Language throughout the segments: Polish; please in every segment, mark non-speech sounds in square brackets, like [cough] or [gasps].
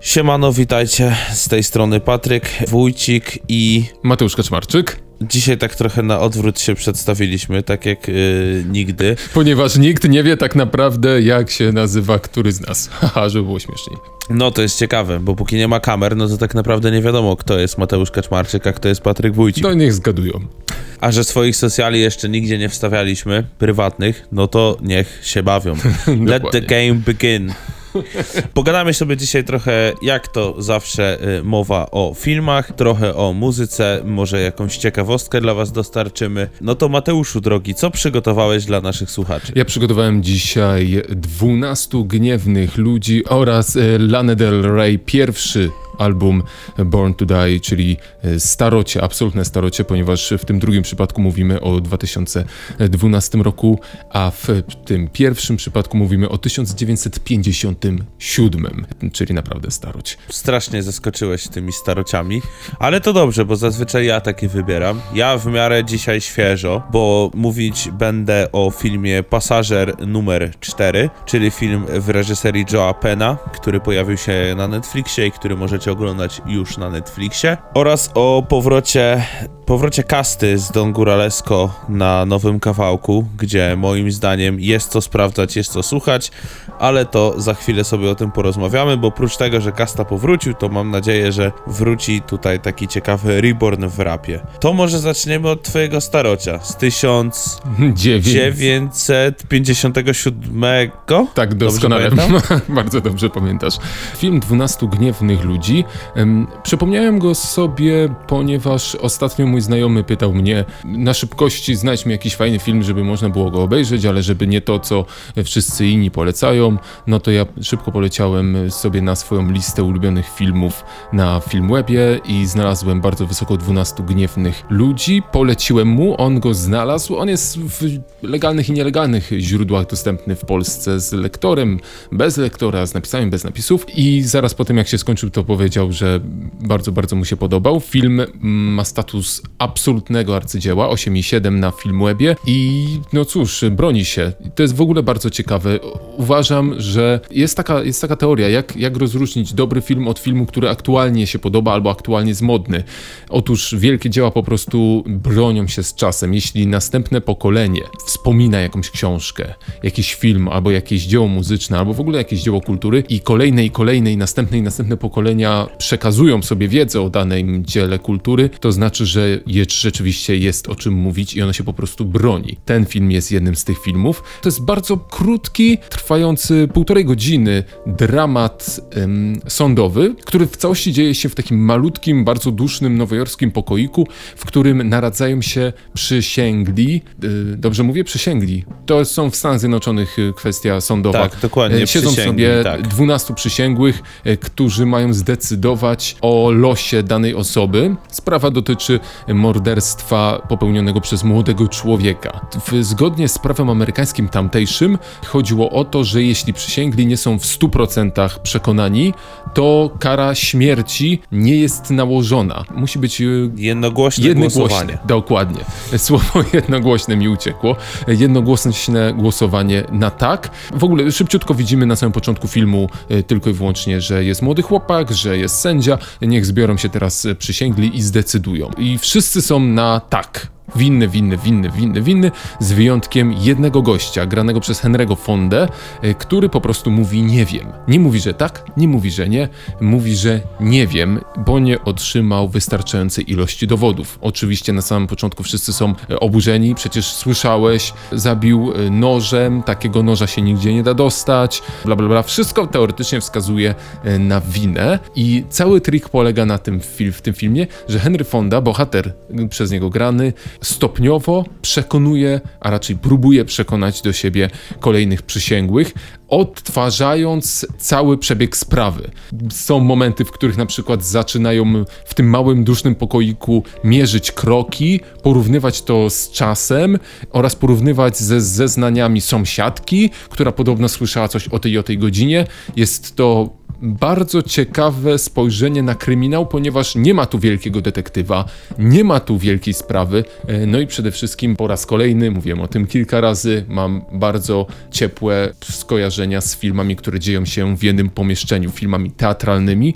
Siemano, witajcie. Z tej strony Patryk, Wójcik i Mateusz Kaczmarczyk, dzisiaj tak trochę na odwrót się przedstawiliśmy, tak jak yy, nigdy. ponieważ nikt nie wie tak naprawdę, jak się nazywa który z nas. [laughs] Haha, żeby było śmieszniej. No to jest ciekawe, bo póki nie ma kamer, no to tak naprawdę nie wiadomo, kto jest Mateusz Kaczmarczyk, a kto jest Patryk Wójcik. No i niech zgadują. A że swoich socjali jeszcze nigdzie nie wstawialiśmy, prywatnych, no to niech się bawią. [laughs] Let the game begin. Pogadamy sobie dzisiaj trochę, jak to zawsze y, mowa o filmach, trochę o muzyce, może jakąś ciekawostkę dla was dostarczymy. No to Mateuszu drogi, co przygotowałeś dla naszych słuchaczy? Ja przygotowałem dzisiaj 12 gniewnych ludzi oraz e, Lana Del Rey pierwszy album Born to Die, czyli e, starocie, absolutne starocie, ponieważ w tym drugim przypadku mówimy o 2012 roku, a w tym pierwszym przypadku mówimy o 1957, czyli naprawdę staroć. Strasznie zaskoczyłeś tymi starociami, ale to dobrze, bo zazwyczaj ja takie wybieram. Ja w miarę dzisiaj świeżo, bo mówić będę o filmie Pasażer numer 4, czyli film w reżyserii Joa Pena, który pojawił się na Netflixie i który możecie oglądać już na Netflixie, oraz o powrocie, powrocie kasty z Don Guralesco na nowym kawałku, gdzie moim zdaniem jest co sprawdzać, jest co słuchać, ale to za chwilę sobie o tym porozmawiamy, bo oprócz tego, że Kasta powrócił, to mam nadzieję, że wróci tutaj taki ciekawy reborn w rapie. To może zaczniemy od twojego starocia z Dziewięć. 1957. Tak, Dobrze doskonale. pamiętam? [laughs] Bardzo dobrze pamiętasz. Film 12 gniewnych ludzi. Em, przypomniałem go sobie, ponieważ ostatnio mój znajomy pytał mnie na szybkości znajdź mi jakiś fajny film, żeby można było go obejrzeć, ale żeby nie to, co wszyscy inni polecają, no to ja szybko poleciałem sobie na swoją listę ulubionych filmów na Filmwebie i znalazłem bardzo wysoko 12 gniewnych ludzi. Poleciłem mu, on go znalazł. On jest w legalnych i nielegalnych źródłach dostępny w Polsce z lektorem, bez lektora, z napisami, bez napisów. I zaraz po tym, jak się skończył, to powiedział, że bardzo, bardzo mu się podobał. Film ma status absolutnego arcydzieła, 8,7 na Filmwebie i no cóż, broni się. To jest w ogóle bardzo ciekawe. Uważam, że jest taka, jest taka teoria, jak, jak rozróżnić dobry film od filmu, który aktualnie się podoba albo aktualnie jest modny. Otóż wielkie dzieła po prostu bronią się z czasem. Jeśli następne pokolenie wspomina jakąś książkę, jakiś film, albo jakieś dzieło muzyczne, albo w ogóle jakieś dzieło kultury i kolejne i kolejne i następne i następne pokolenia przekazują sobie wiedzę o danym dziele kultury, to znaczy, że rzeczywiście jest o czym mówić i ono się po prostu broni. Ten film jest jednym z tych filmów. To jest bardzo krótki, trwający półtorej godziny dramat em, sądowy, który w całości dzieje się w takim malutkim, bardzo dusznym nowojorskim pokoiku, w którym naradzają się przysięgli. y, dobrze mówię? Przysięgli. To są w Stanach Zjednoczonych y, kwestia sądowa. Tak, dokładnie, E, Siedzą sobie tak. 12 przysięgłych, e, którzy mają zdecydować o losie danej osoby. Sprawa dotyczy morderstwa popełnionego przez młodego człowieka. Zgodnie z prawem amerykańskim tamtejszym chodziło o to, że jeśli przysięgli nie są w 100% przekonani, to kara śmierci nie jest nałożona. Musi być e, Jednogłośne Jednogłośne, głosowanie. dokładnie. [laughs] Słowo jednogłośne mi uciekło. Jednogłośne głosowanie na tak. W ogóle szybciutko widzimy na samym początku filmu e, tylko i wyłącznie, że jest młody chłopak, że jest sędzia. Niech zbiorą się teraz przysięgli i zdecydują. I wszyscy są na tak. Winny, winny, winny, winny, winny, z wyjątkiem jednego gościa, granego przez Henry'ego Fondę, e, który po prostu mówi nie wiem. Nie mówi, że tak, nie mówi, że nie, mówi, że nie wiem, bo nie otrzymał wystarczającej ilości dowodów. Oczywiście na samym początku wszyscy są e, oburzeni, przecież słyszałeś, zabił e, nożem, takiego noża się nigdzie nie da dostać, bla bla bla. Wszystko teoretycznie wskazuje na winę i cały trik polega na tym w, tym filmie, że Henry Fonda, bohater przez niego grany, stopniowo przekonuje, a raczej próbuje przekonać do siebie kolejnych przysięgłych, odtwarzając cały przebieg sprawy. Są momenty, w których na przykład zaczynają w tym małym, dusznym pokoiku mierzyć kroki, porównywać to z czasem oraz porównywać ze zeznaniami sąsiadki, która podobno słyszała coś o tej o tej godzinie. Jest to bardzo ciekawe spojrzenie na kryminał, ponieważ nie ma tu wielkiego detektywa, nie ma tu wielkiej sprawy. e, No i przede wszystkim po raz kolejny, mówiłem o tym kilka razy, mam bardzo ciepłe skojarzenia z filmami, które dzieją się w jednym pomieszczeniu, filmami teatralnymi.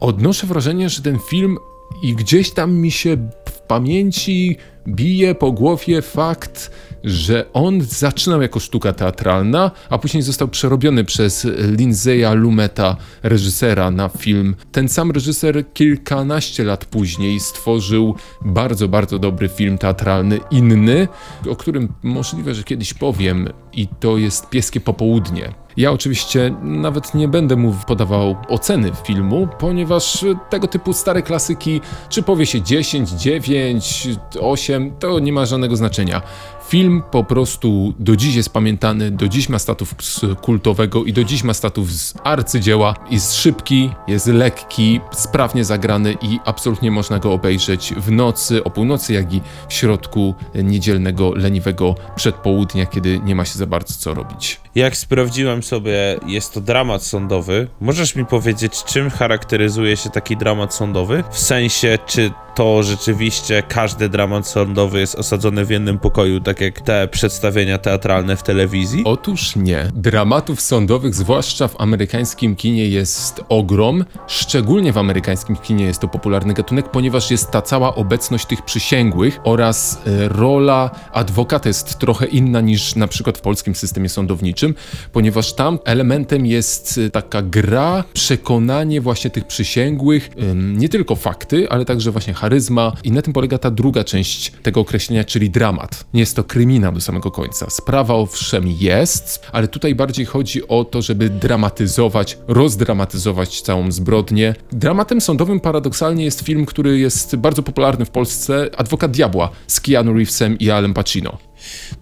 Odnoszę wrażenie, że ten film i gdzieś tam mi się w pamięci bije po głowie fakt, że on zaczynał jako sztuka teatralna, a później został przerobiony przez Lindsaya Lumeta, reżysera na film. Ten sam reżyser kilkanaście lat później stworzył bardzo, bardzo dobry film teatralny, inny, o którym możliwe, że kiedyś powiem, i to jest Pieskie Popołudnie. Ja oczywiście nawet nie będę mu podawał oceny filmu, ponieważ tego typu stare klasyki, czy powie się 10, 9, 8, to nie ma żadnego znaczenia. Film po prostu do dziś jest pamiętany, do dziś ma status kultowego i do dziś ma status arcydzieła. Jest szybki, jest lekki, sprawnie zagrany i absolutnie można go obejrzeć w nocy, o północy, jak i w środku niedzielnego, leniwego przedpołudnia, kiedy nie ma się za bardzo co robić. Jak sprawdziłem sobie, jest to dramat sądowy. Możesz mi powiedzieć, czym charakteryzuje się taki dramat sądowy? W sensie, czy to rzeczywiście każdy dramat sądowy jest osadzony w jednym pokoju, tak jak te przedstawienia teatralne w telewizji? Otóż nie. Dramatów sądowych, zwłaszcza w amerykańskim kinie, jest ogrom. Szczególnie w amerykańskim kinie jest to popularny gatunek, ponieważ jest ta cała obecność tych przysięgłych oraz e, rola adwokata jest trochę inna niż na przykład w polskim systemie sądowniczym, ponieważ tam elementem jest e, taka gra, przekonanie właśnie tych przysięgłych, nie tylko fakty, ale także właśnie charyzma i na tym polega ta druga część tego określenia, czyli dramat. Nie jest to kryminał do samego końca. Sprawa owszem jest, ale tutaj bardziej chodzi o to, żeby dramatyzować, rozdramatyzować całą zbrodnię. Dramatem sądowym paradoksalnie jest film, który jest bardzo popularny w Polsce, Adwokat Diabła z Keanu Reevesem i Alem Pacino.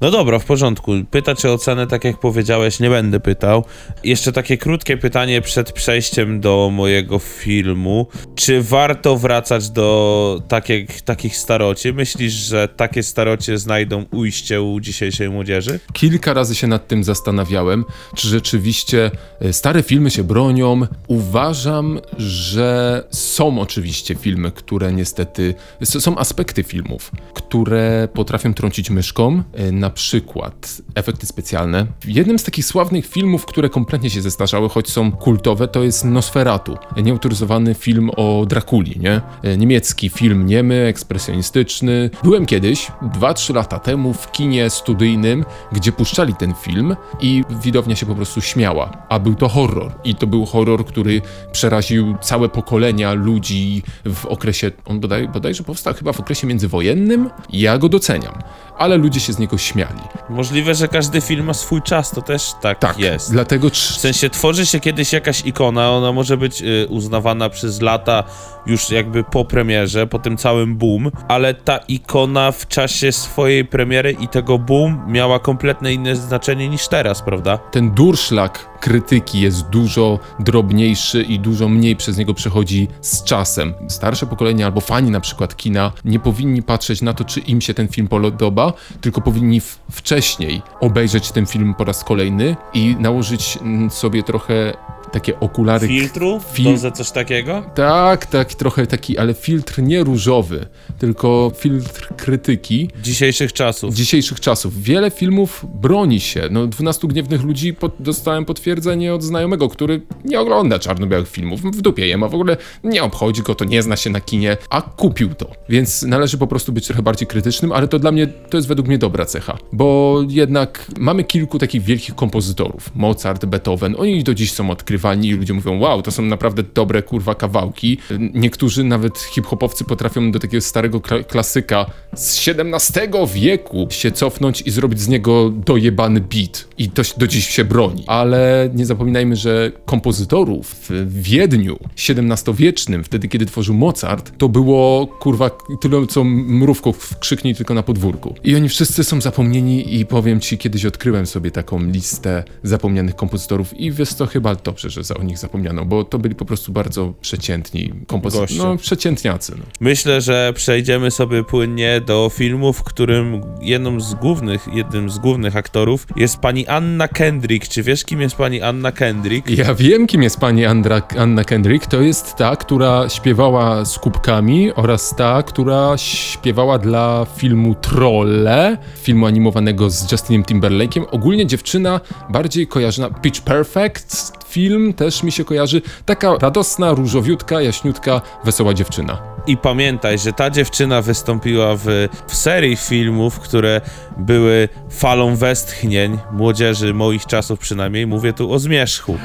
No dobra, w porządku. Pytać o ocenę, tak jak powiedziałeś, nie będę pytał. Jeszcze takie krótkie pytanie przed przejściem do mojego filmu. Czy warto wracać do takich, takich staroci? Myślisz, że takie starocie znajdą ujście u dzisiejszej młodzieży? Kilka razy się nad tym zastanawiałem, czy rzeczywiście e, stare filmy się bronią. Uważam, że są oczywiście filmy, które niestety. Są aspekty filmów, które potrafią trącić myszką, na przykład efekty specjalne. Jednym z takich sławnych filmów, które kompletnie się zestarzały, choć są kultowe, to jest Nosferatu, nieautoryzowany film o Drakuli, nie? E, Niemiecki film niemy, ekspresjonistyczny. Byłem kiedyś, 2-3 lata temu, w kinie studyjnym, gdzie puszczali ten film i widownia się po prostu śmiała. A był to horror. I to był horror, który przeraził całe pokolenia ludzi w okresie, on bodaj, bodajże powstał chyba w okresie międzywojennym. Ja go doceniam, ale ludzie się niego śmiali. Możliwe, że każdy film ma swój czas, to też tak, Tak, jest. dlatego W sensie tworzy się kiedyś jakaś ikona, ona może być y, uznawana przez lata już jakby po premierze, po tym całym boom, ale ta ikona w czasie swojej premiery i tego boom miała kompletnie inne znaczenie niż teraz, prawda? ten durszlak krytyki jest dużo drobniejszy i dużo mniej przez niego przechodzi z czasem. Starsze pokolenia albo fani na przykład kina nie powinni patrzeć na to, czy im się ten film podoba, tylko powinni wcześniej obejrzeć ten film po raz kolejny i nałożyć mm, sobie trochę takie okulary. Filtru? Fil- Dobrze coś takiego? Tak, tak, trochę taki, ale filtr nie różowy, tylko filtr krytyki Dzisiejszych czasów. dzisiejszych czasów. Wiele filmów broni się. No, 12 gniewnych ludzi dostałem potwierdzenie od znajomego, który nie ogląda czarno-białych filmów. W dupie je ma, w ogóle nie obchodzi go, to nie zna się na kinie, a kupił to. Więc należy po prostu być trochę bardziej krytycznym, ale to dla mnie, to jest według mnie dobra cecha. Bo jednak mamy kilku takich wielkich kompozytorów. Mozart, Beethoven, oni do dziś są odkrywani i ludzie mówią, wow, to są naprawdę dobre, kurwa, kawałki. Niektórzy, nawet hip-hopowcy potrafią do takiego starego kla- klasyka z XVII wieku się cofnąć i zrobić z niego dojebany beat. I to do dziś się broni. Ale nie zapominajmy, że kompozytorów w Wiedniu XVII-wiecznym, wtedy kiedy tworzył Mozart, to było kurwa tyle co mrówką w krzyknij tylko na podwórku. I oni wszyscy są zapomnieni i powiem ci, kiedyś odkryłem sobie taką listę zapomnianych kompozytorów i wiesz co, chyba dobrze, że o nich zapomniano, bo to byli po prostu bardzo przeciętni kompozytorzy. No, przeciętniacy. No. Myślę, że przejdziemy sobie płynnie do filmu, w którym jedną z głównych, jednym z głównych aktorów jest pani Anna Kendrick. Czy wiesz, kim jest pani Anna Kendrick? Ja wiem, kim jest pani Andra, Anna Kendrick. To jest ta, która śpiewała z kubkami oraz ta, która śpiewała dla filmu Trolle, filmu animowanego z Justinem Timberlake'iem. Ogólnie dziewczyna bardziej kojarzona. Pitch Perfect film też mi się kojarzy. Taka radosna, różowiutka, jaśniutka, wesoła dziewczyna. I pamiętaj, że ta dziewczyna wystąpiła w, w serii filmów, które były falą westchnień młodzieży moich czasów przynajmniej. Mówię tu o Zmierzchu.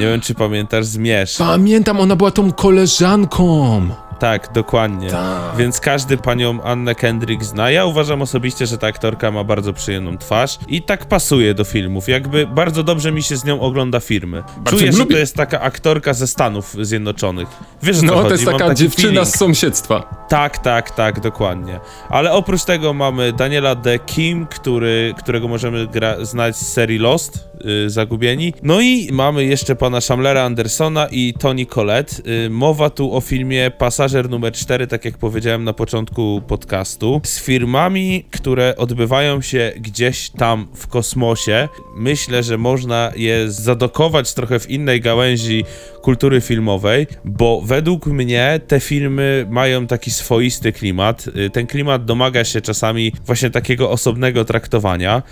Nie wiem, czy pamiętasz Zmierzch. Pamiętam, ona była tą koleżanką. Tak, dokładnie. Tak. Więc każdy panią Annę Kendrick zna. Ja uważam osobiście, że ta aktorka ma bardzo przyjemną twarz i tak pasuje do filmów. Jakby bardzo dobrze mi się z nią ogląda filmy. Bardzo Czuję, że to jest taka aktorka ze Stanów Zjednoczonych. Wiesz, o co No, chodzi? to jest taka dziewczyna feeling. z sąsiedztwa. Tak, tak, tak, dokładnie. Ale oprócz tego mamy Daniela De Kim, który, którego możemy znać z serii Lost, y, Zagubieni. No i mamy jeszcze pana Shamlera Andersona i Toni Collette. Y, mowa tu o filmie Pasażer numer 4, tak jak powiedziałem na początku podcastu, z firmami, które odbywają się gdzieś tam w kosmosie. Myślę, że można je zadokować trochę w innej gałęzi kultury filmowej, bo według mnie te filmy mają taki swoisty klimat. Y, Ten klimat domaga się czasami właśnie takiego osobnego traktowania.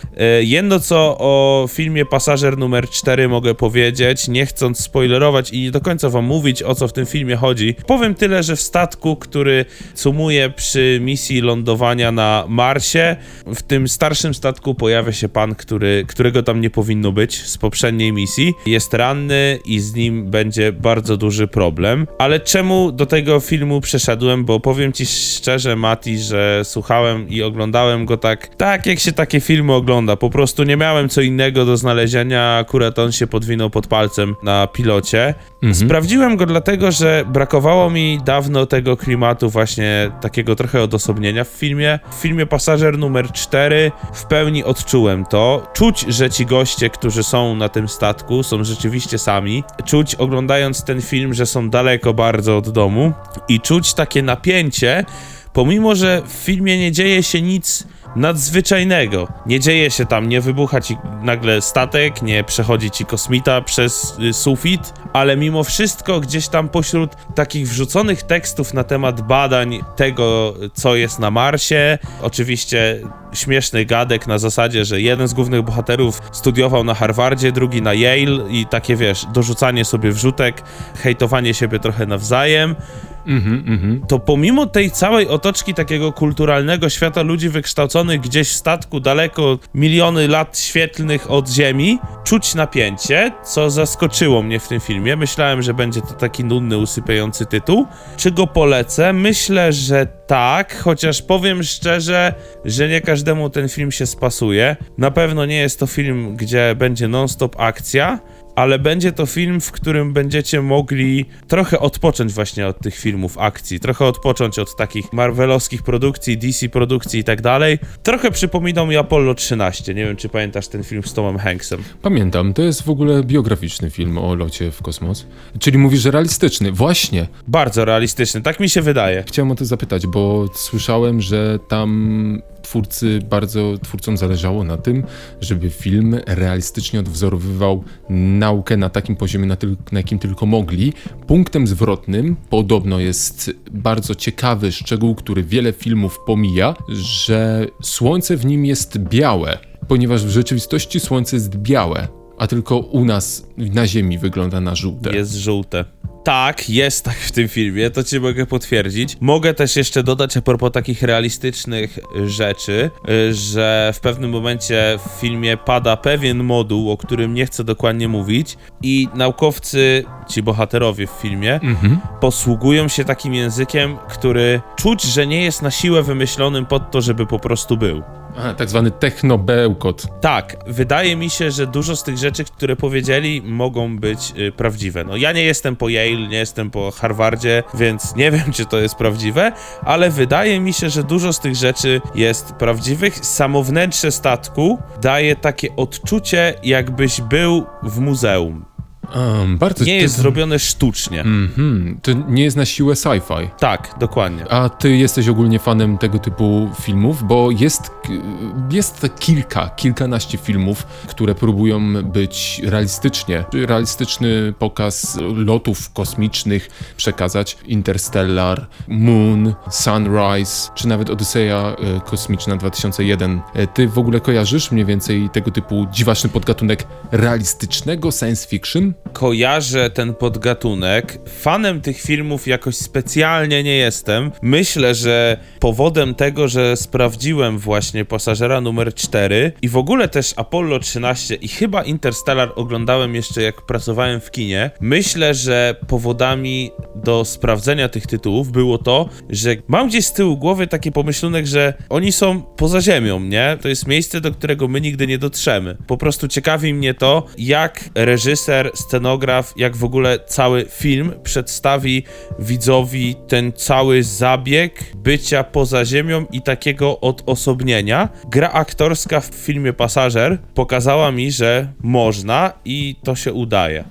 Y, Jedno co o filmie Pasażer numer 4 mogę powiedzieć, nie chcąc spoilerować i nie do końca wam mówić o co w tym filmie chodzi. Powiem tyle, że w statku, który sumuje przy misji lądowania na Marsie, w tym starszym statku pojawia się pan, który, którego tam nie powinno być z poprzedniej misji. Jest ranny i z nim będzie bardzo duży problem. Ale czemu do tego filmu przeszedłem? Bo powiem ci szczerze, Mati, że słuchałem i oglądałem go tak, tak jak się takie filmy ogląda. Po prostu nie miałem co innego do znalezienia, akurat on się podwinął pod palcem na pilocie. Sprawdziłem go dlatego, że brakowało mi dawno tego klimatu właśnie takiego trochę odosobnienia w filmie. W filmie Pasażer numer 4 w pełni odczułem to. Czuć, że ci goście, którzy są na tym statku, są rzeczywiście sami. Czuć oglądając ten film, że są daleko bardzo od domu i czuć takie napięcie, pomimo że w filmie nie dzieje się nic nadzwyczajnego. Nie dzieje się tam, nie wybucha ci nagle statek, nie przechodzi ci kosmita przez y, sufit, ale mimo wszystko gdzieś tam pośród takich wrzuconych tekstów na temat badań tego, co jest na Marsie, oczywiście śmieszny gadek na zasadzie, że jeden z głównych bohaterów studiował na Harvardzie, drugi na Yale i takie wiesz, dorzucanie sobie wrzutek, hejtowanie siebie trochę nawzajem Mhm, mhm. to pomimo tej całej otoczki takiego kulturalnego świata ludzi wykształconych gdzieś w statku daleko miliony lat świetlnych od Ziemi, czuć napięcie, co zaskoczyło mnie w tym filmie. Myślałem, że będzie to taki nudny, usypiający tytuł. Czy go polecę? Myślę, że tak, chociaż powiem szczerze, że nie każdemu ten film się spasuje. Na pewno nie jest to film, gdzie będzie non-stop akcja, ale będzie to film, w którym będziecie mogli trochę odpocząć właśnie od tych filmów akcji, trochę odpocząć od takich marvelowskich produkcji, DC produkcji i tak dalej. Trochę przypominał mi Apollo 13. Nie wiem, czy pamiętasz ten film z Tomem Hanksem. Pamiętam, to jest w ogóle biograficzny film o locie w kosmos. Czyli mówisz, że realistyczny. Właśnie. Bardzo realistyczny, tak mi się wydaje. Chciałem o to zapytać, bo słyszałem, że tam twórcy, bardzo twórcom zależało na tym, żeby film realistycznie odwzorowywał naukę na takim poziomie, na, tyl- na jakim tylko mogli. Punktem zwrotnym podobno jest bardzo ciekawy szczegół, który wiele filmów pomija, że słońce w nim jest białe, ponieważ w rzeczywistości słońce jest białe, a tylko u nas na Ziemi wygląda na żółte. Jest żółte. Tak, jest tak w tym filmie, to ci mogę potwierdzić. Mogę też jeszcze dodać a propos takich realistycznych rzeczy, y, że w pewnym momencie w filmie pada pewien moduł, o którym nie chcę dokładnie mówić i naukowcy, ci bohaterowie w filmie, posługują się takim językiem, który czuć, że nie jest na siłę wymyślonym pod to, żeby po prostu był. Aha, tak zwany technobełkot. Tak, wydaje mi się, że dużo z tych rzeczy, które powiedzieli, mogą być y, prawdziwe. No ja nie jestem po Yale, nie jestem po Harvardzie, więc nie wiem, czy to jest prawdziwe, ale wydaje mi się, że dużo z tych rzeczy jest prawdziwych. Samo wnętrze statku daje takie odczucie, jakbyś był w muzeum. Um, bardzo Nie to- jest zrobione sztucznie. Mhm, to nie jest na siłę sci-fi. Tak, dokładnie. A ty jesteś ogólnie fanem tego typu filmów, bo jest, jest kilka, kilkanaście filmów, które próbują być realistycznie, realistyczny pokaz lotów kosmicznych przekazać. Interstellar, Moon, Sunrise, czy nawet Odyseja e, Kosmiczna 2001. E, Ty w ogóle kojarzysz mniej więcej tego typu dziwaczny podgatunek realistycznego science fiction? Kojarzę ten podgatunek. Fanem tych filmów jakoś specjalnie nie jestem. Myślę, że powodem tego, że sprawdziłem właśnie pasażera numer 4 i w ogóle też Apollo 13 i chyba Interstellar oglądałem jeszcze jak pracowałem w kinie. Myślę, że powodami do sprawdzenia tych tytułów było to, że mam gdzieś z tyłu głowy taki pomyślunek, że oni są poza ziemią, nie? To jest miejsce, do którego my nigdy nie dotrzemy. Po prostu ciekawi mnie to, jak reżyser, scenograf, jak w ogóle cały film przedstawi widzowi ten cały zabieg bycia poza ziemią i takiego odosobnienia. Gra aktorska w filmie Pasażer pokazała mi, że można i to się udaje.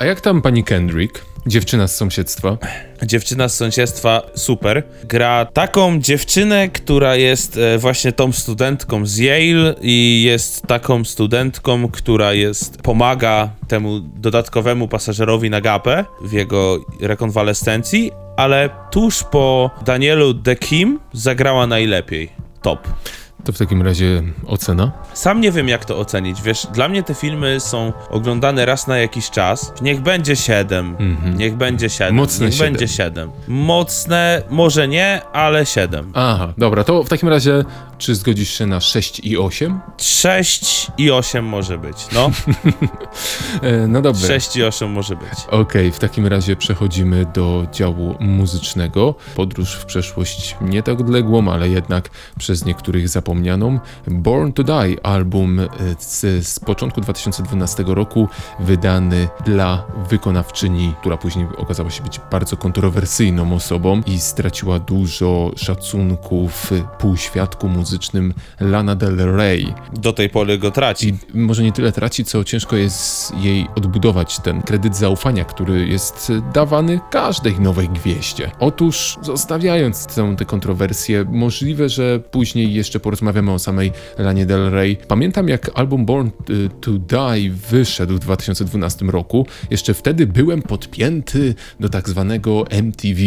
A jak tam pani Kendrick, dziewczyna z sąsiedztwa? Dziewczyna z sąsiedztwa super. Gra taką dziewczynę, która jest e, właśnie tą studentką z Yale i jest taką studentką, która jest pomaga temu dodatkowemu pasażerowi na gapę w jego rekonwalescencji, ale tuż po Danielu De Kim zagrała najlepiej. Top. To w takim razie ocena? Sam nie wiem, jak to ocenić. Wiesz, dla mnie te filmy są oglądane raz na jakiś czas. Niech będzie 7. Niech będzie 7. Mhm. Mocne Niech siedem. będzie 7. Mocne, może nie, ale 7. Aha, dobra, to w takim razie czy zgodzisz się na 6 i 8? 6 i 8 może być. No, [laughs] E, no dobra. 6 i 8 może być. Okej, w takim razie przechodzimy do działu muzycznego. Podróż w przeszłość nie tak odległą, ale jednak przez niektórych zapomnianą. Born to Die, album e, z, z początku 2012 roku, wydany dla wykonawczyni, która później okazała się być bardzo kontrowersyjną osobą i straciła dużo szacunku w półświadku muzycznym Lana Del Rey. Do tej pory go traci. I może nie tyle traci, co ciężko jest jej odbudować ten kredyt zaufania, który jest dawany każdej nowej gwieździe. Otóż, zostawiając całą tę kontrowersję, możliwe, że później jeszcze porozmawiamy o samej Lanie Del Rey. Pamiętam, jak album Born y, to Die wyszedł w 2012 roku. Jeszcze wtedy byłem podpięty do tak zwanego MTV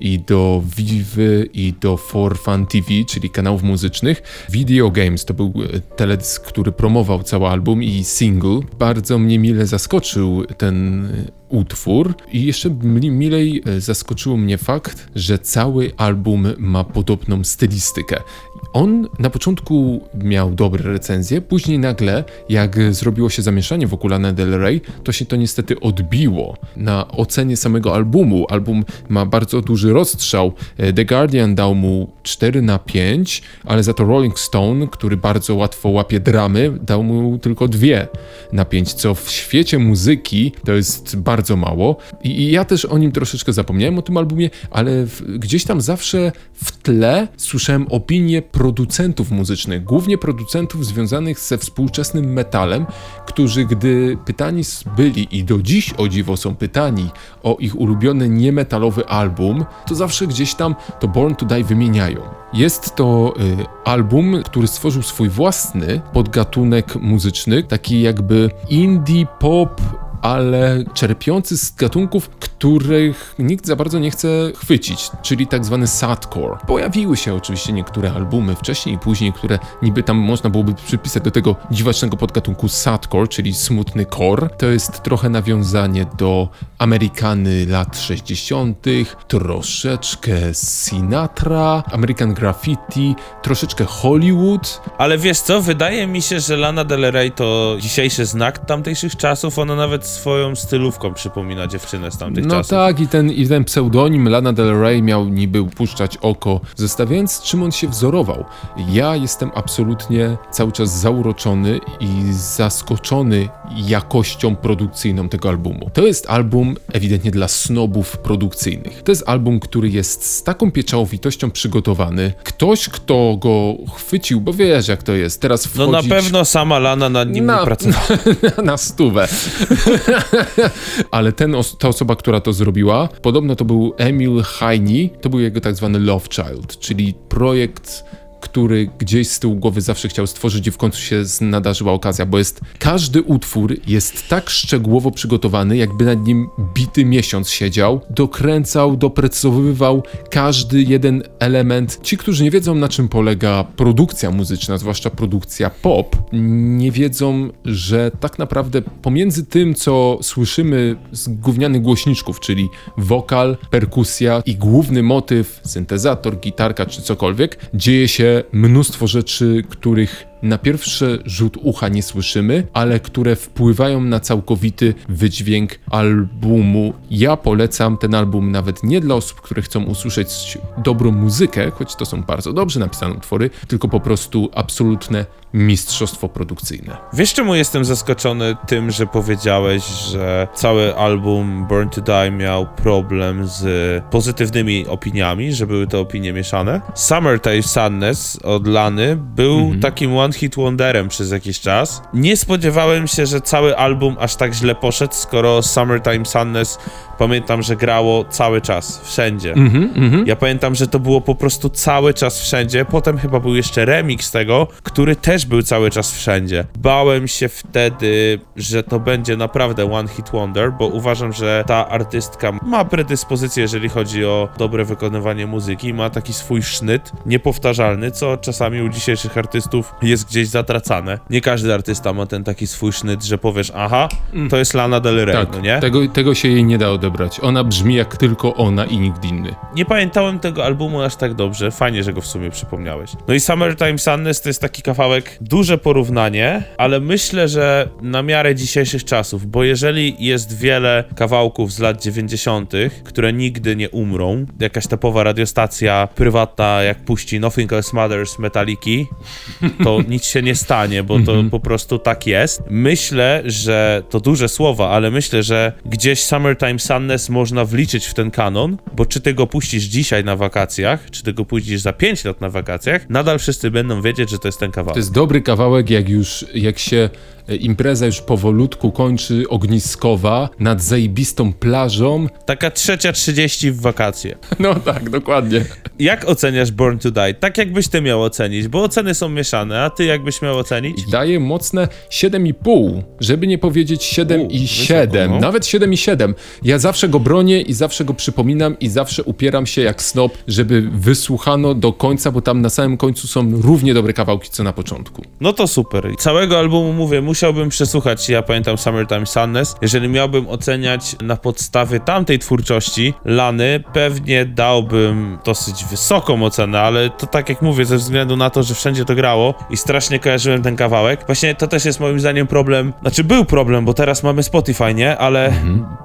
i do Vivy i do For Fun TV, czyli kanałów muzycznych. Video Games to był e, teledysk, który promował cały album i single. Bardzo mnie mile zaskoczył ten e, utwór i jeszcze mi- milej e, zaskoczyło mnie fakt, że cały album ma podobną stylistykę. On na początku miał dobre recenzje, później nagle, jak zrobiło się zamieszanie wokół Lana Del Rey, to się to niestety odbiło na ocenie samego albumu. Album ma bardzo duży rozstrzał. E, The Guardian dał mu 4 na 5, ale za to Rolling Stone, który bardzo łatwo łapie dramy, dał mu tylko 2 na 5, co w świecie muzyki to jest bardzo mało. I, i ja też o nim troszeczkę zapomniałem o tym albumie, ale w, gdzieś tam zawsze w tle słyszałem opinie producentów muzycznych, głównie producentów związanych ze współczesnym metalem, którzy gdy pytani byli i do dziś o dziwo są pytani o ich ulubiony niemetalowy album, to zawsze gdzieś tam to Born to Die wymieniają. Jest to y, album, który stworzył swój własny podgatunek muzyczny, taki jakby indie pop ale czerpiący z gatunków, których nikt za bardzo nie chce chwycić, czyli tak zwany sadcore. Pojawiły się oczywiście niektóre albumy wcześniej i później, które niby tam można byłoby przypisać do tego dziwacznego podgatunku sadcore, czyli smutny core. To jest trochę nawiązanie do Amerykany lat 60., troszeczkę Sinatra, American Graffiti, troszeczkę Hollywood, Ale wiesz co, wydaje mi się, że Lana Del Rey to dzisiejszy znak tamtejszych czasów. Ona nawet swoją stylówką przypomina dziewczynę z tamtych No czasów. tak, i ten, i ten pseudonim Lana Del Rey miał niby upuszczać oko, zostawiając czym on się wzorował. Ja jestem absolutnie cały czas zauroczony i zaskoczony jakością produkcyjną tego albumu. To jest album ewidentnie dla snobów produkcyjnych. To jest album, który jest z taką pieczołowitością przygotowany. Ktoś, kto go chwycił, bo wiesz jak to jest, teraz No wchodzić... na pewno sama Lana nad nim Na- pracowała. [laughs] na stówę. [laughs] Ale ten, os- ta osoba, która to zrobiła, podobno to był Emil Heine, to był jego tak zwany Love Child, czyli projekt który gdzieś z tyłu głowy zawsze chciał stworzyć i w końcu się nadarzyła okazja, bo jest każdy utwór jest tak szczegółowo przygotowany, jakby nad nim bity miesiąc siedział, dokręcał, doprecyzowywał każdy jeden element. Ci, którzy nie wiedzą na czym polega produkcja muzyczna, zwłaszcza produkcja pop, nie wiedzą, że tak naprawdę pomiędzy tym, co słyszymy z gównianych głośniczków, czyli wokal, perkusja i główny motyw, syntezator, gitarka czy cokolwiek, dzieje się mnóstwo rzeczy, których na pierwszy rzut ucha nie słyszymy, ale które wpływają na całkowity wydźwięk albumu. Ja polecam ten album nawet nie dla osób, które chcą usłyszeć dobrą muzykę, choć to są bardzo dobrze napisane utwory, tylko po prostu absolutne mistrzostwo produkcyjne. Wiesz czemu jestem zaskoczony tym, że powiedziałeś, że cały album Burn to Die miał problem z pozytywnymi opiniami, że były to opinie mieszane? Summertime Sadness od Lany był takim one hit wonderem przez jakiś czas. Nie spodziewałem się, że cały album aż tak źle poszedł, skoro Summertime Sadness pamiętam, że grało cały czas, wszędzie. Ja pamiętam, że to było po prostu cały czas wszędzie. Potem chyba był jeszcze remix tego, który też był cały czas wszędzie. Bałem się wtedy, że to będzie naprawdę one hit wonder, bo uważam, że ta artystka ma predyspozycję, jeżeli chodzi o dobre wykonywanie muzyki, ma taki swój sznyt niepowtarzalny, co czasami u dzisiejszych artystów jest gdzieś zatracane. Nie każdy artysta ma ten taki swój sznyt, że powiesz, aha, to jest Lana Del Rey, Tak, no nie? tego, tego się jej nie da odebrać. Ona brzmi jak tylko ona i nikt inny. Nie pamiętałem tego albumu aż tak dobrze. Fajnie, że go w sumie przypomniałeś. No i Summertime Sadness to jest taki kawałek, duże porównanie, ale myślę, że na miarę dzisiejszych czasów, bo jeżeli jest wiele kawałków z lat 90., które nigdy nie umrą, jakaś typowa radiostacja prywatna, jak puści Nothing Else Matters Metaliki, to [laughs] nic się nie stanie, bo to po prostu tak jest. Myślę, że to duże słowa, ale myślę, że gdzieś Summertime Sadness można wliczyć w ten kanon, bo czy ty go puścisz dzisiaj na wakacjach, czy ty go puścisz za 5 lat na wakacjach, nadal wszyscy będą wiedzieć, że to jest ten To kawałek. jest dobry kawałek, jak już, jak się e, impreza już powolutku kończy ogniskowa nad zajebistą plażą. Taka trzecia 30 w wakacje. [laughs] No tak, dokładnie. Jak oceniasz Born to Die? Tak jakbyś ty miał ocenić, bo oceny są mieszane, a ty jakbyś miał ocenić? I daje mocne 7,5, żeby nie powiedzieć 7 i U, 7, wysoko, no. nawet 7 i 7. Ja zawsze go bronię i zawsze go przypominam i zawsze upieram się jak snop, żeby wysłuchano do końca, bo tam na samym końcu są równie dobre kawałki co na początku. No to super. Całego albumu mówię, musiałbym przesłuchać, ja pamiętam Summertime Sadness. Jeżeli miałbym oceniać na podstawie tamtej twórczości Lany, pewnie dałbym dosyć wysoką ocenę, ale to tak jak mówię, ze względu na to, że wszędzie to grało i strasznie kojarzyłem ten kawałek. Właśnie to też jest moim zdaniem problem, znaczy był problem, bo teraz mamy Spotify, nie? Ale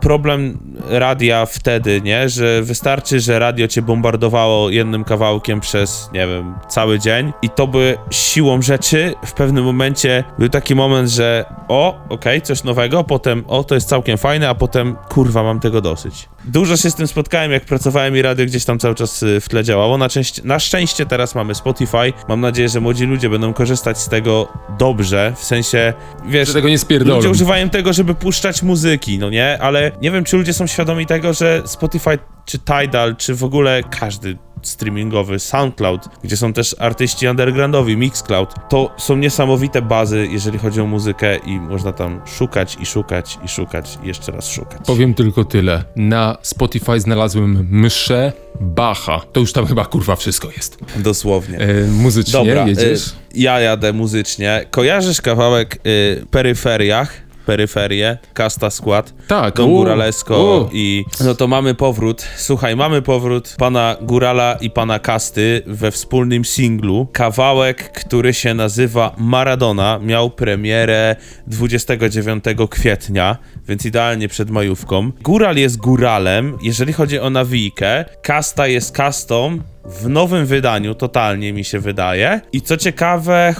problem radia wtedy, nie? Że wystarczy, że radio cię bombardowało jednym kawałkiem przez, nie wiem, cały dzień i to by siłą rzeczy w pewnym momencie był taki moment, że o, okej, coś nowego, potem o, to jest całkiem fajne, a potem kurwa, mam tego dosyć. Dużo się z tym spotkałem, jak pracowałem i radio gdzieś tam cały czas y, w tle działało. Na, części, na szczęście teraz mamy Spotify. Mam nadzieję, że młodzi ludzie będą korzystać z tego dobrze, w sensie, wiesz... Że tego nie spierdolą. Ludzie używają tego, żeby puszczać muzyki, no nie? Ale nie wiem, czy ludzie są świadomi tego, że Spotify, czy Tidal, czy w ogóle każdy streamingowy, SoundCloud, gdzie są też artyści undergroundowi, Mixcloud, to są niesamowite bazy, jeżeli chodzi o muzykę i można tam szukać i szukać i szukać i jeszcze raz szukać. Powiem tylko tyle. Na Spotify znalazłem mszę Bacha. To już tam chyba kurwa wszystko jest. Dosłownie. E, muzycznie Dobra, jedziesz? y, ja jadę muzycznie. Kojarzysz kawałek y, Peryferiach? Peryferie, Kasta Skład, Tak, Don u. i no to mamy powrót. Słuchaj, mamy powrót pana Górala i pana Kasty we wspólnym singlu. Kawałek, który się nazywa Maradona, miał premierę 29 kwietnia, więc idealnie przed majówką. Góral jest góralem, jeżeli chodzi o nawijkę. Kasta jest kastą, w nowym wydaniu, totalnie mi się wydaje. I co ciekawe,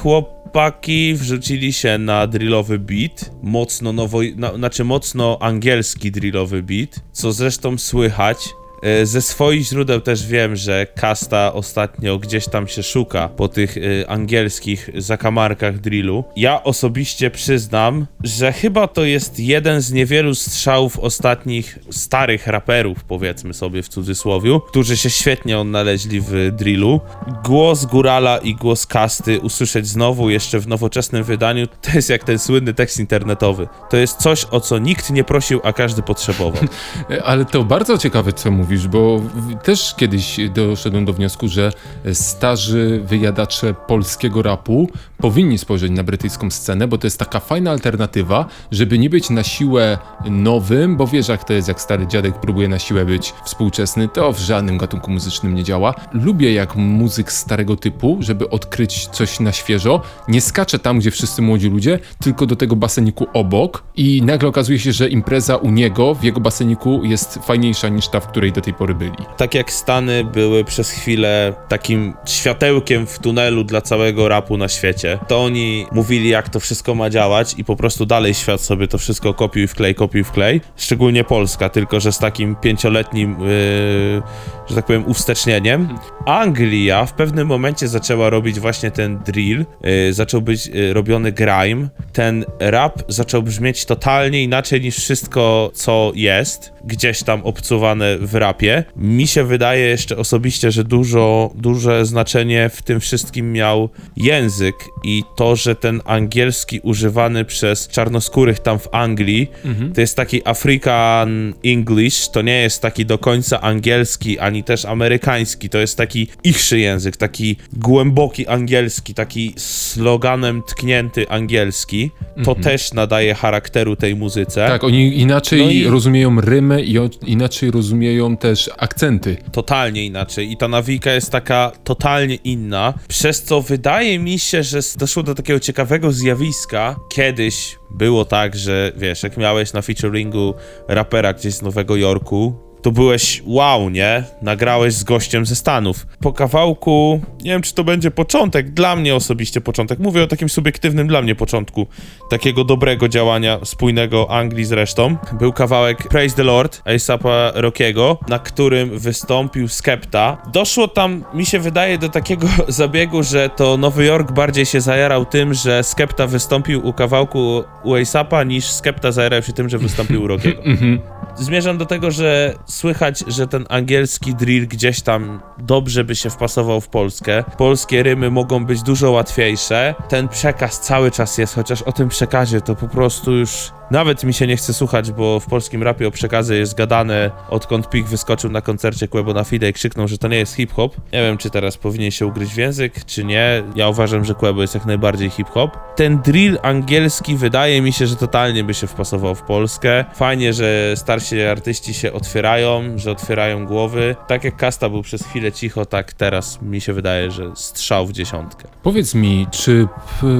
chłopaki wrzucili się na drillowy beat, mocno nowo, na, znaczy mocno angielski drillowy beat, co zresztą słychać. E, Ze swoich źródeł też wiem, że Kasta ostatnio gdzieś tam się szuka po tych e, angielskich zakamarkach drillu. Ja osobiście przyznam, że chyba to jest jeden z niewielu strzałów ostatnich starych raperów, powiedzmy sobie w cudzysłowiu, którzy się świetnie odnaleźli w drillu. Głos Górala i głos Kasty usłyszeć znowu jeszcze w nowoczesnym wydaniu, to jest jak ten słynny tekst internetowy. To jest coś, o co nikt nie prosił, a każdy potrzebował. [laughs] Ale to bardzo ciekawe, co mówisz, bo w- też kiedyś doszedłem do wniosku, że starzy wyjadacze polskiego rapu powinni spojrzeć na brytyjską scenę, bo to jest taka fajna alternatywa, żeby nie być na siłę nowym, bo wiesz jak to jest, jak stary dziadek próbuje na siłę być współczesny, to w żadnym gatunku muzycznym nie działa. Lubię jak muzyk starego typu, żeby odkryć coś na świeżo, nie skacze tam, gdzie wszyscy młodzi ludzie, tylko do tego baseniku obok i nagle okazuje się, że impreza u niego, w jego baseniku jest fajniejsza niż ta, w której do tej pory byli. tak jak Stany były przez chwilę takim światełkiem w tunelu dla całego rapu na świecie, to oni mówili, jak to wszystko ma działać i po prostu dalej świat sobie to wszystko kopiuj wklej, kopiuj wklej. Szczególnie Polska, tylko że z takim pięcioletnim, yy, że tak powiem, uwstecznieniem. Anglia w pewnym momencie zaczęła robić właśnie ten drill, yy, zaczął być yy, robiony grime. Ten rap zaczął brzmieć totalnie inaczej niż wszystko, co jest gdzieś tam obcuwane w rapie. Mi się wydaje jeszcze osobiście, że dużo, duże znaczenie w tym wszystkim miał język i to, że ten angielski używany przez czarnoskórych tam w Anglii, to jest taki African English, to nie jest taki do końca angielski, ani też amerykański, to jest taki ichszy język, taki głęboki angielski, taki sloganem tknięty angielski. To też nadaje charakteru tej muzyce. Tak, oni inaczej No i- rozumieją rymę i inaczej rozumieją też akcenty. totalnie inaczej i ta nawika jest taka totalnie inna, przez co wydaje mi się, że doszło do takiego ciekawego zjawiska. Kiedyś było tak, że wiesz, jak miałeś na featuringu rapera gdzieś z Nowego Jorku, to byłeś wow, nie? Nagrałeś z gościem ze Stanów. Po kawałku, nie wiem czy to będzie początek, dla mnie osobiście początek, mówię o takim subiektywnym dla mnie początku takiego dobrego działania spójnego Anglii z resztą. Był kawałek Praise the Lord A$AP'a Rockiego, na którym wystąpił Skepta. Doszło tam, mi się wydaje, do takiego [laughs] zabiegu, że to Nowy Jork bardziej się zajarał tym, że Skepta wystąpił u kawałku u A$AP'a niż Skepta zajarał się tym, że wystąpił u Rockiego. [laughs] Zmierzam do tego, że słychać, że ten angielski drill gdzieś tam dobrze by się wpasował w Polskę. Polskie rymy mogą być dużo łatwiejsze. Ten przekaz cały czas jest, chociaż o tym przekazie to po prostu już nawet mi się nie chce słuchać, bo w polskim rapie o przekazy jest gadane odkąd Pik wyskoczył na koncercie Quebo na Fide i krzyknął, że to nie jest hip-hop. Nie wiem, czy teraz powinien się ugryźć w język, czy nie. Ja uważam, że Quebo jest jak najbardziej hip-hop. Ten drill angielski wydaje mi się, że totalnie by się wpasował w Polskę. Fajnie, że starsi artyści się otwierają, że otwierają głowy. Tak jak Kasta był przez chwilę cicho, tak teraz mi się wydaje, że strzał w dziesiątkę. Powiedz mi, czy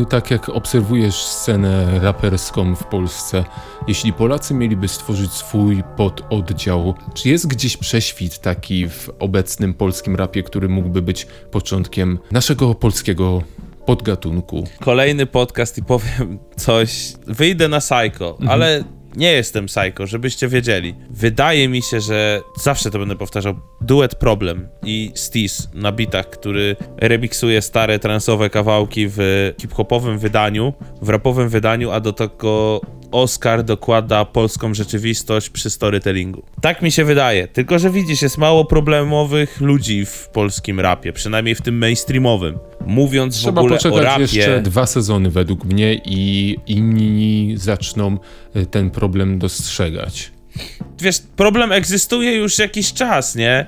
tak jak obserwujesz scenę raperską w Polsce, jeśli Polacy mieliby stworzyć swój pododdział, czy jest gdzieś prześwit taki w obecnym polskim rapie, który mógłby być początkiem naszego polskiego podgatunku? kolejny podcast i powiem coś. Wyjdę na Psycho, ale nie jestem Psycho, żebyście wiedzieli. Wydaje mi się, że zawsze to będę powtarzał. Duet Problem i Stis na bitach, który remiksuje stare transowe kawałki w hip-hopowym wydaniu, w rapowym wydaniu, a do tego Oscar dokłada polską rzeczywistość przy storytellingu. Tak mi się wydaje. Tylko, że widzisz, jest mało problemowych ludzi w polskim rapie, przynajmniej w tym mainstreamowym. Mówiąc w Trzeba ogóle o poczekać rapie... jeszcze dwa sezony według mnie i inni zaczną ten problem dostrzegać. wiesz, problem egzystuje już jakiś czas, nie?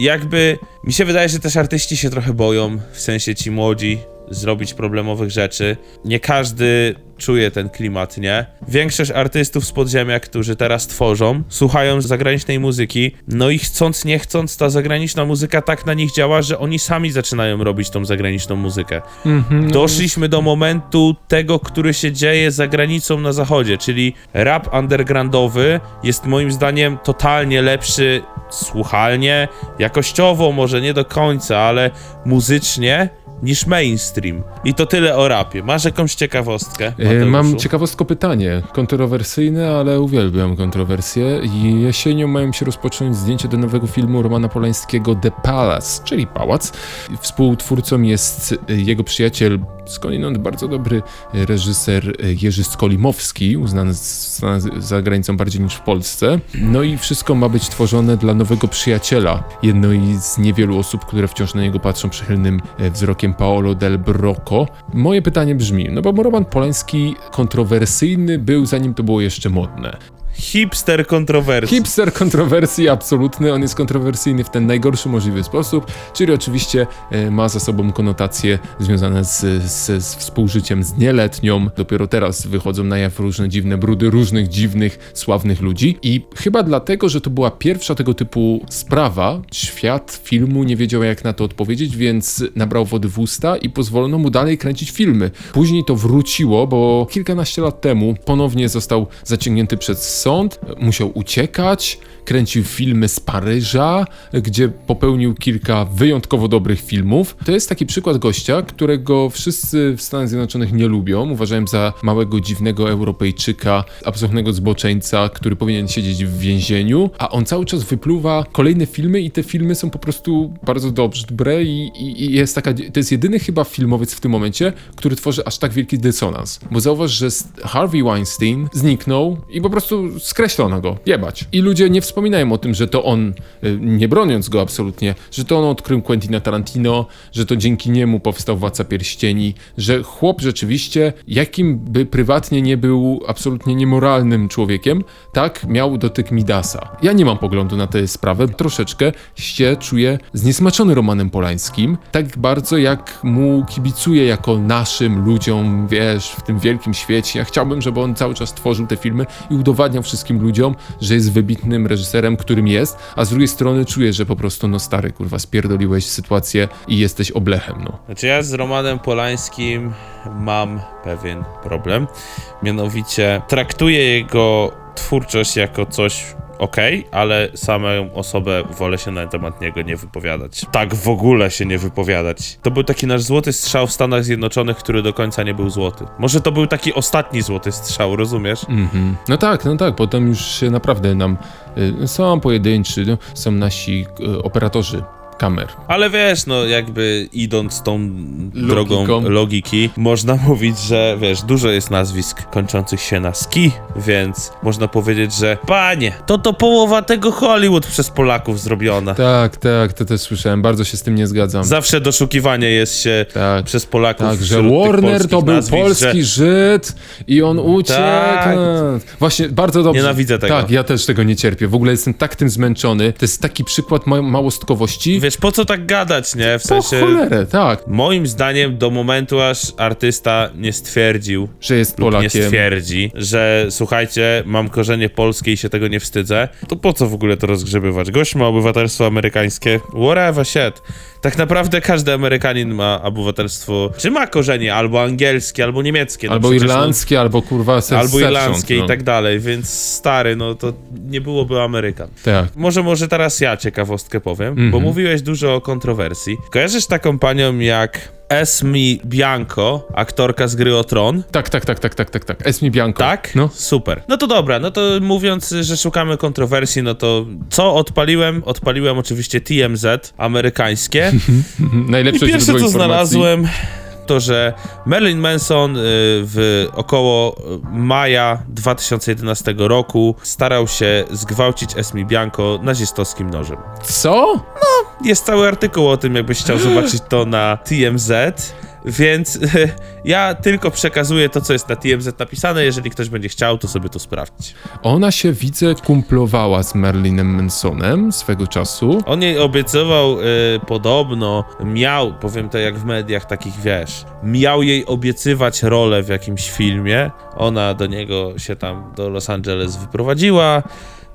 Jakby mi się wydaje, że też artyści się trochę boją, w sensie ci młodzi, zrobić problemowych rzeczy. Nie każdy czuje ten klimat, nie? Większość artystów z podziemia, którzy teraz tworzą, słuchają zagranicznej muzyki, no i chcąc nie chcąc, ta zagraniczna muzyka tak na nich działa, że oni sami zaczynają robić tą zagraniczną muzykę. Doszliśmy do momentu tego, który się dzieje za granicą na zachodzie, czyli rap undergroundowy jest moim zdaniem totalnie lepszy słuchalnie, jakościowo może nie do końca, ale muzycznie niż mainstream. I to tyle o rapie. Masz jakąś ciekawostkę? E, Mateuszu? Mam ciekawostko pytanie, kontrowersyjne, ale uwielbiam kontrowersje. Jesienią mają się rozpocząć zdjęcia do nowego filmu Romana Polańskiego The Palace, czyli Pałac. Współtwórcą jest jego przyjaciel, skądinąd bardzo dobry reżyser e, Jerzy Skolimowski, uznany z- za granicą bardziej niż w Polsce. No i wszystko ma być tworzone dla nowego przyjaciela, jednej z niewielu osób, które wciąż na niego patrzą przychylnym e, wzrokiem Paolo del Brocco. Moje pytanie brzmi, no bo Roman Polański kontrowersyjny był zanim to było jeszcze modne. Hipster kontrowersji. Hipster kontrowersji absolutny, on jest kontrowersyjny w ten najgorszy możliwy sposób, czyli oczywiście e, ma za sobą konotacje związane z, z, z współżyciem z nieletnią. Dopiero teraz wychodzą na jaw różne dziwne brudy różnych dziwnych, sławnych ludzi i chyba dlatego, że to była pierwsza tego typu sprawa, świat filmu nie wiedział jak na to odpowiedzieć, więc nabrał wody w usta i pozwolono mu dalej kręcić filmy. Później to wróciło, bo kilkanaście lat temu ponownie został zaciągnięty przez sąd, musiał uciekać, kręcił filmy z Paryża, gdzie popełnił kilka wyjątkowo dobrych filmów. To jest taki przykład gościa, którego wszyscy w Stanach Zjednoczonych nie lubią. Uważają za małego, dziwnego Europejczyka, absolutnego zboczeńca, który powinien siedzieć w więzieniu, a on cały czas wypluwa kolejne filmy i te filmy są po prostu bardzo dobre i, i, i jest taka, to jest jedyny chyba filmowiec w tym momencie, który tworzy aż tak wielki dysonans. Bo zauważ, że Harvey Weinstein zniknął i po prostu skreślono go, jebać. I ludzie nie wspominają o tym, że to on, y, nie broniąc go absolutnie, że to on odkrył Quentina Tarantino, że to dzięki niemu powstał Władca Pierścieni, że chłop rzeczywiście, jakim by prywatnie nie był absolutnie niemoralnym człowiekiem, tak miał dotyk Midasa. Ja nie mam poglądu na tę sprawę, troszeczkę się czuję zniesmaczony Romanem Polańskim, tak bardzo jak mu kibicuję jako naszym ludziom, wiesz, w tym wielkim świecie. Ja chciałbym, żeby on cały czas tworzył te filmy i udowadniał wszystkim ludziom, że jest wybitnym reżyserem, którym jest, a z drugiej strony czuję, że po prostu, no stary, kurwa, spierdoliłeś sytuację i jesteś oblechem, no. Znaczy ja z Romanem Polańskim mam pewien problem. Mianowicie traktuję jego twórczość jako coś ok, ale samą osobę wolę się na temat niego nie wypowiadać. Tak w ogóle się nie wypowiadać. To był taki nasz złoty strzał w Stanach Zjednoczonych, który do końca nie był złoty. Może to był taki ostatni złoty strzał, rozumiesz? Mhm. No tak, no tak, potem już się naprawdę nam y, są pojedynczy, no, są nasi y, operatorzy kamer. Ale wiesz, no jakby idąc tą drogą Logiką. logiki, można [laughs] mówić, że wiesz, dużo jest nazwisk kończących się na ski, więc można powiedzieć, że panie, to to połowa tego Hollywood przez Polaków zrobiona. Tak, tak, to też słyszałem, bardzo się z tym nie zgadzam. Zawsze doszukiwanie jest się Tak. przez Polaków Tak, że Warner to był nazwisk, polski że... Żyd i on uciekł. Tak. Właśnie, bardzo dobrze. Nienawidzę tego. Tak, ja też tego nie cierpię. W ogóle jestem tak tym zmęczony. To jest taki przykład ma małostkowości. Wiesz, po co tak gadać, nie? W Po sensie... cholerę, tak, Moim zdaniem do momentu, aż artysta nie stwierdził, że jest lub nie Polakiem. stwierdzi, że słuchajcie, mam korzenie polskie i się tego nie wstydzę, to po co w ogóle to rozgrzebywać? Gość ma obywatelstwo amerykańskie, whatever shit. Tak naprawdę każdy Amerykanin ma obywatelstwo, czy ma korzenie albo angielskie, albo niemieckie. no Albo przecież on- irlandzkie, albo kurwa se- Albo irlandzkie no. i tak dalej, więc stary, no to nie byłoby Amerykan. Tak. Może, może teraz ja ciekawostkę powiem, Mhm. bo mówiłeś dużo o kontrowersji. Kojarzysz taką panią jak Esmi Bianco, aktorka z gry o Tron? Tak, tak, tak, tak, tak, tak, tak. Esmi Bianco. Tak? No. Super. No to dobra, no to mówiąc, że szukamy kontrowersji, no to co odpaliłem? Odpaliłem oczywiście TMZ amerykańskie. [laughs] Najlepsze I pierwsze co znalazłem to, że Marilyn Manson y, w około y, maja 2011 roku starał się zgwałcić Esmi Bianco nazistowskim nożem. Co? Jest cały artykuł o tym, jakbyś chciał [gasps] zobaczyć to na TMZ. Więc [laughs] ja tylko przekazuję to, co jest na TMZ napisane. Jeżeli ktoś będzie chciał, to sobie to sprawdź. Ona się, widzę, kumplowała z Marilinem Mansonem swego czasu. On jej obiecywał, y, podobno, miał, powiem to jak w mediach takich, wiesz, miał jej obiecywać rolę w jakimś filmie. Ona do niego się tam do Los Angeles wyprowadziła.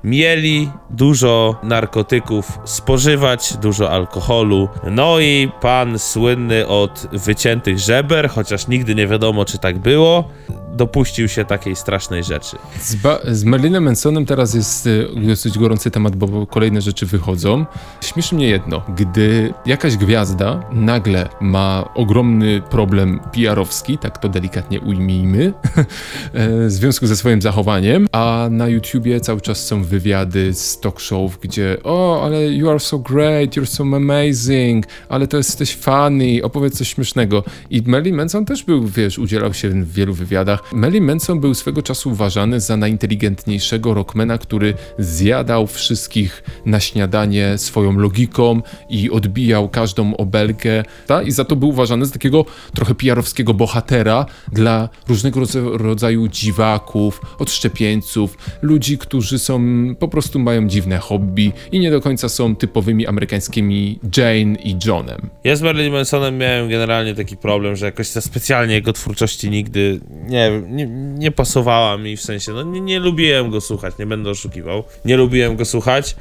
Mieli dużo narkotyków spożywać, dużo alkoholu. No i pan słynny od wyciętych żeber, chociaż nigdy nie wiadomo, czy tak było, dopuścił się takiej strasznej rzeczy. Z, ba- z Merlinem Mansonem teraz jest y, dosyć gorący temat, bo kolejne rzeczy wychodzą. Śmieszy mnie jedno, gdy jakaś gwiazda nagle ma ogromny problem PR-owski, tak to delikatnie ujmijmy, [laughs] e, w związku ze swoim zachowaniem, a na YouTubie cały czas są wywiady z talk show, gdzie o, ale you are so great, you're so amazing, ale to jesteś funny, opowiedz coś śmiesznego. I Marilyn Manson też był, wiesz, udzielał się w wielu wywiadach. Marilyn Manson był swego czasu uważany za najinteligentniejszego rockmana, który zjadał wszystkich na śniadanie swoją logiką i odbijał każdą obelgę, ta? i za to był uważany za takiego trochę PR-owskiego bohatera dla różnego rodza- rodzaju dziwaków, odszczepieńców, ludzi, którzy są, po prostu mają dziwne hobby i nie do końca są typowymi amerykańskimi Jane i Johnem. Ja z Marilyn Mansonem miałem generalnie taki problem, że jakoś ta specjalnie jego twórczości nigdy nie, nie, nie pasowała mi, w sensie, no nie, nie lubiłem go słuchać, nie będę oszukiwał. Nie lubiłem go słuchać.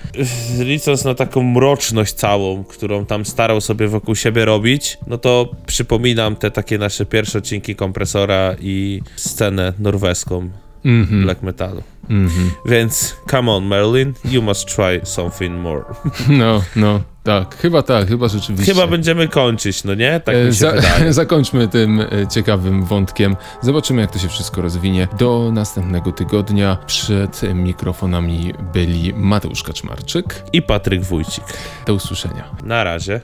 Licząc na taką mroczność całą, którą tam starał sobie wokół siebie robić, no to przypominam te takie nasze pierwsze odcinki kompresora i scenę norweską Mhm, black metalu. mhm. Więc come on Marilyn, you must try something more. [laughs] No, no, tak, chyba tak, chyba rzeczywiście. Chyba będziemy kończyć, no nie? Tak E, mi się za- wydaje. [laughs] Zakończmy tym e, ciekawym wątkiem. Zobaczymy, jak to się wszystko rozwinie. Do następnego tygodnia przed mikrofonami byli Mateusz Kaczmarczyk. I Patryk Wójcik. Do usłyszenia. Na razie.